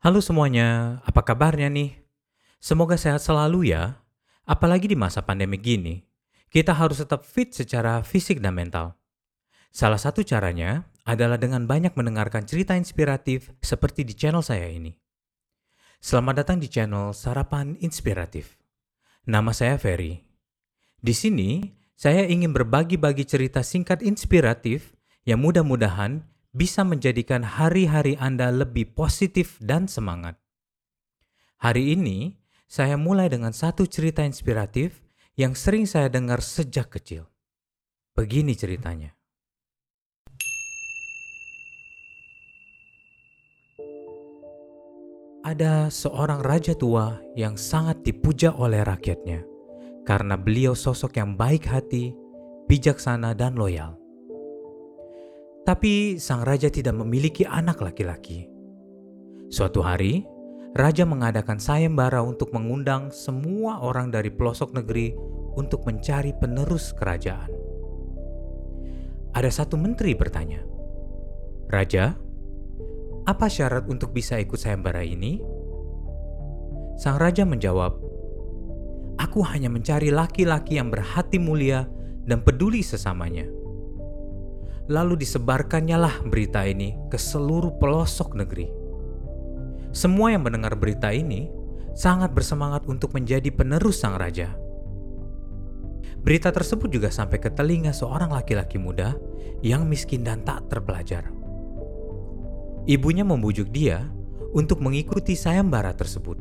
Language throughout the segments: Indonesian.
Halo semuanya, apa kabarnya nih? Semoga sehat selalu ya. Apalagi di masa pandemi gini, kita harus tetap fit secara fisik dan mental. Salah satu caranya adalah dengan banyak mendengarkan cerita inspiratif seperti di channel saya ini. Selamat datang di channel Sarapan Inspiratif. Nama saya Ferry. Di sini, saya ingin berbagi-bagi cerita singkat inspiratif yang mudah-mudahan bisa menjadikan hari-hari Anda lebih positif dan semangat. Hari ini, saya mulai dengan satu cerita inspiratif yang sering saya dengar sejak kecil. Begini ceritanya. Ada seorang raja tua yang sangat dipuja oleh rakyatnya karena beliau sosok yang baik hati, bijaksana, dan loyal. Tapi sang raja tidak memiliki anak laki-laki. Suatu hari, raja mengadakan sayembara untuk mengundang semua orang dari pelosok negeri untuk mencari penerus kerajaan. Ada satu menteri bertanya, "Raja, apa syarat untuk bisa ikut sayembara ini?" Sang raja menjawab, "Aku hanya mencari laki-laki yang berhati mulia dan peduli sesamanya." Lalu disebarkannya lah berita ini ke seluruh pelosok negeri. Semua yang mendengar berita ini sangat bersemangat untuk menjadi penerus sang raja. Berita tersebut juga sampai ke telinga seorang laki-laki muda yang miskin dan tak terpelajar. Ibunya membujuk dia untuk mengikuti sayembara tersebut.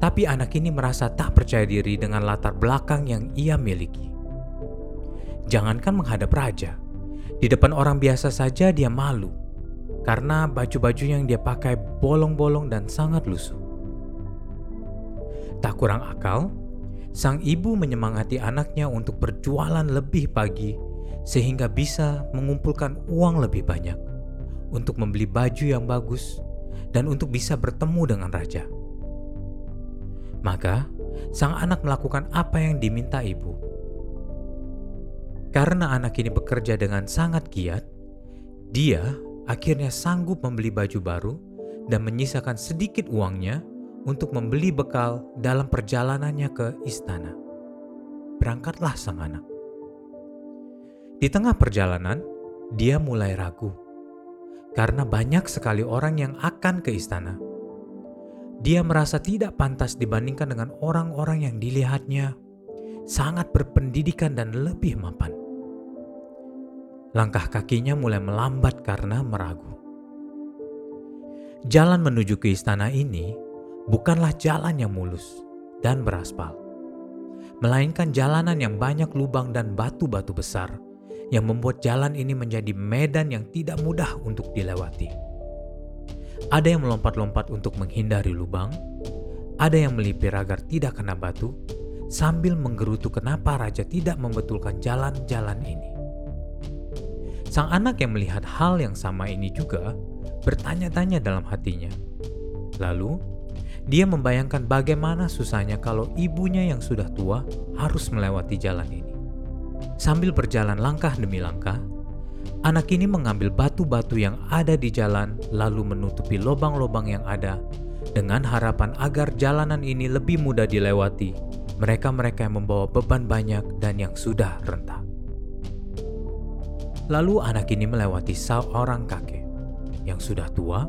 Tapi anak ini merasa tak percaya diri dengan latar belakang yang ia miliki. Jangankan menghadap raja, di depan orang biasa saja dia malu karena baju-baju yang dia pakai bolong-bolong dan sangat lusuh. Tak kurang akal, sang ibu menyemangati anaknya untuk berjualan lebih pagi sehingga bisa mengumpulkan uang lebih banyak untuk membeli baju yang bagus dan untuk bisa bertemu dengan raja. Maka, sang anak melakukan apa yang diminta ibu karena anak ini bekerja dengan sangat giat, dia akhirnya sanggup membeli baju baru dan menyisakan sedikit uangnya untuk membeli bekal dalam perjalanannya ke istana. Berangkatlah sang anak. Di tengah perjalanan, dia mulai ragu karena banyak sekali orang yang akan ke istana. Dia merasa tidak pantas dibandingkan dengan orang-orang yang dilihatnya sangat berpendidikan dan lebih mapan. Langkah kakinya mulai melambat karena meragu. Jalan menuju ke istana ini bukanlah jalan yang mulus dan beraspal, melainkan jalanan yang banyak lubang dan batu-batu besar yang membuat jalan ini menjadi medan yang tidak mudah untuk dilewati. Ada yang melompat-lompat untuk menghindari lubang, ada yang melipir agar tidak kena batu, sambil menggerutu kenapa raja tidak membetulkan jalan-jalan ini. Sang anak yang melihat hal yang sama ini juga bertanya-tanya dalam hatinya. Lalu, dia membayangkan bagaimana susahnya kalau ibunya yang sudah tua harus melewati jalan ini. Sambil berjalan langkah demi langkah, anak ini mengambil batu-batu yang ada di jalan lalu menutupi lubang-lubang yang ada dengan harapan agar jalanan ini lebih mudah dilewati mereka-mereka yang membawa beban banyak dan yang sudah rentah. Lalu anak ini melewati seorang kakek yang sudah tua,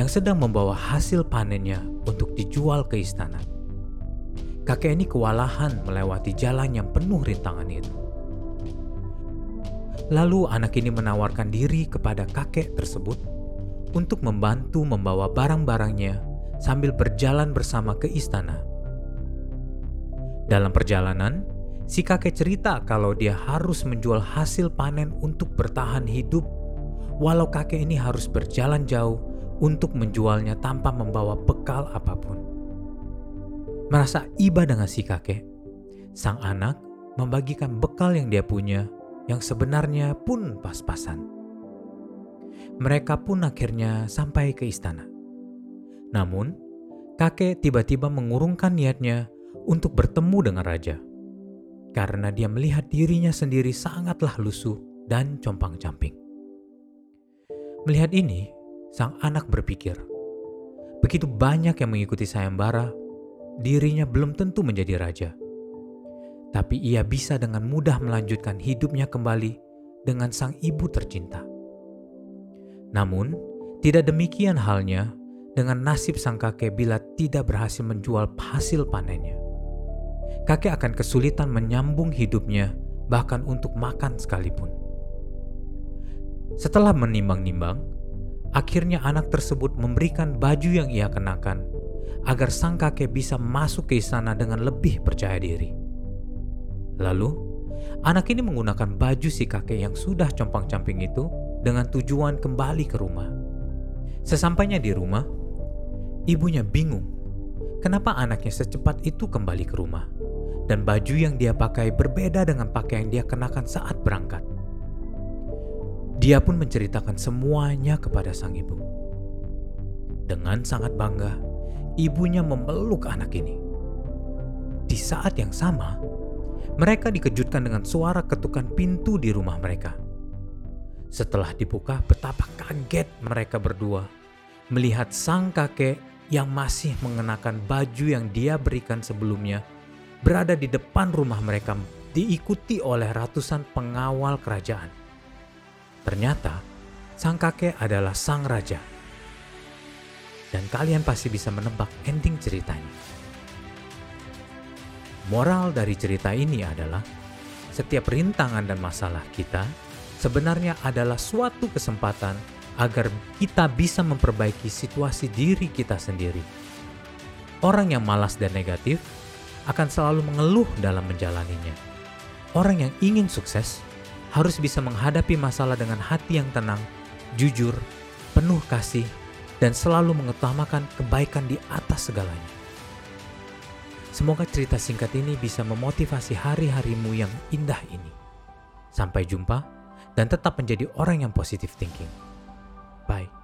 yang sedang membawa hasil panennya untuk dijual ke istana. Kakek ini kewalahan melewati jalan yang penuh rintangan itu. Lalu anak ini menawarkan diri kepada kakek tersebut untuk membantu membawa barang-barangnya sambil berjalan bersama ke istana. Dalam perjalanan, Si kakek cerita kalau dia harus menjual hasil panen untuk bertahan hidup, walau kakek ini harus berjalan jauh untuk menjualnya tanpa membawa bekal apa pun. Merasa iba dengan si kakek, sang anak membagikan bekal yang dia punya yang sebenarnya pun pas-pasan. Mereka pun akhirnya sampai ke istana. Namun, kakek tiba-tiba mengurungkan niatnya untuk bertemu dengan raja karena dia melihat dirinya sendiri sangatlah lusuh dan compang-camping. Melihat ini, sang anak berpikir, begitu banyak yang mengikuti sayembara, dirinya belum tentu menjadi raja. Tapi ia bisa dengan mudah melanjutkan hidupnya kembali dengan sang ibu tercinta. Namun, tidak demikian halnya dengan nasib sang kakek bila tidak berhasil menjual hasil panennya. Kakek akan kesulitan menyambung hidupnya, bahkan untuk makan sekalipun. Setelah menimbang-nimbang, akhirnya anak tersebut memberikan baju yang ia kenakan agar sang kakek bisa masuk ke istana dengan lebih percaya diri. Lalu, anak ini menggunakan baju si kakek yang sudah compang-camping itu dengan tujuan kembali ke rumah. Sesampainya di rumah, ibunya bingung kenapa anaknya secepat itu kembali ke rumah dan baju yang dia pakai berbeda dengan pakaian dia kenakan saat berangkat. Dia pun menceritakan semuanya kepada sang ibu. Dengan sangat bangga, ibunya memeluk anak ini. Di saat yang sama, mereka dikejutkan dengan suara ketukan pintu di rumah mereka. Setelah dibuka, betapa kaget mereka berdua melihat sang kakek yang masih mengenakan baju yang dia berikan sebelumnya berada di depan rumah mereka diikuti oleh ratusan pengawal kerajaan. Ternyata sang kakek adalah sang raja. Dan kalian pasti bisa menebak ending ceritanya. Moral dari cerita ini adalah setiap rintangan dan masalah kita sebenarnya adalah suatu kesempatan agar kita bisa memperbaiki situasi diri kita sendiri. Orang yang malas dan negatif akan selalu mengeluh dalam menjalaninya. Orang yang ingin sukses harus bisa menghadapi masalah dengan hati yang tenang, jujur, penuh kasih, dan selalu mengutamakan kebaikan di atas segalanya. Semoga cerita singkat ini bisa memotivasi hari-harimu yang indah ini. Sampai jumpa, dan tetap menjadi orang yang positif thinking. Bye.